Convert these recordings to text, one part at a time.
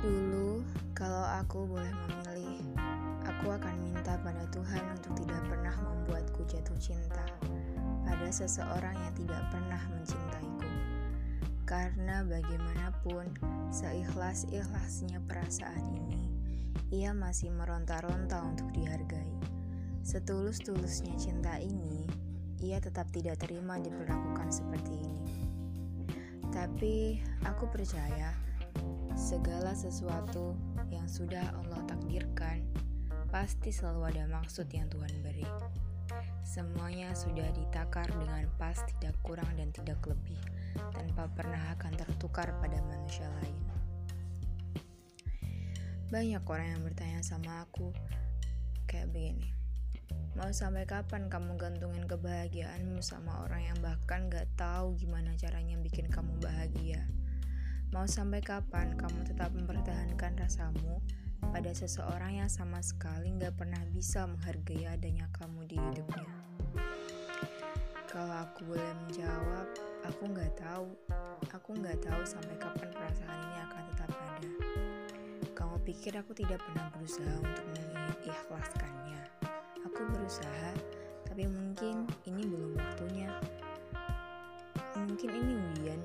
Dulu, kalau aku boleh memilih, aku akan minta pada Tuhan untuk tidak pernah membuatku jatuh cinta pada seseorang yang tidak pernah mencintaiku. Karena bagaimanapun, seikhlas-ikhlasnya perasaan ini, ia masih meronta-ronta untuk dihargai. Setulus-tulusnya cinta ini, ia tetap tidak terima diperlakukan seperti ini. Tapi, aku percaya segala sesuatu yang sudah Allah takdirkan pasti selalu ada maksud yang Tuhan beri. Semuanya sudah ditakar dengan pas, tidak kurang dan tidak lebih, tanpa pernah akan tertukar pada manusia lain. Banyak orang yang bertanya sama aku, kayak begini. Mau sampai kapan kamu gantungin kebahagiaanmu sama orang yang bahkan gak tahu gimana caranya bikin kamu bahagia? Mau sampai kapan kamu tetap mempertahankan rasamu pada seseorang yang sama sekali gak pernah bisa menghargai adanya kamu di hidupnya? Kalau aku boleh menjawab, aku gak tahu. Aku gak tahu sampai kapan perasaan ini akan tetap ada pikir aku tidak pernah berusaha untuk mengikhlaskannya. Aku berusaha, tapi mungkin ini belum waktunya. Mungkin ini ujian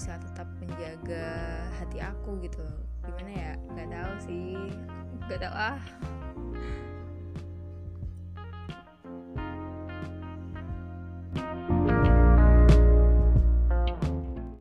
bisa tetap menjaga hati aku gitu. Gimana ya? Gak tahu sih. Gak tahu ah.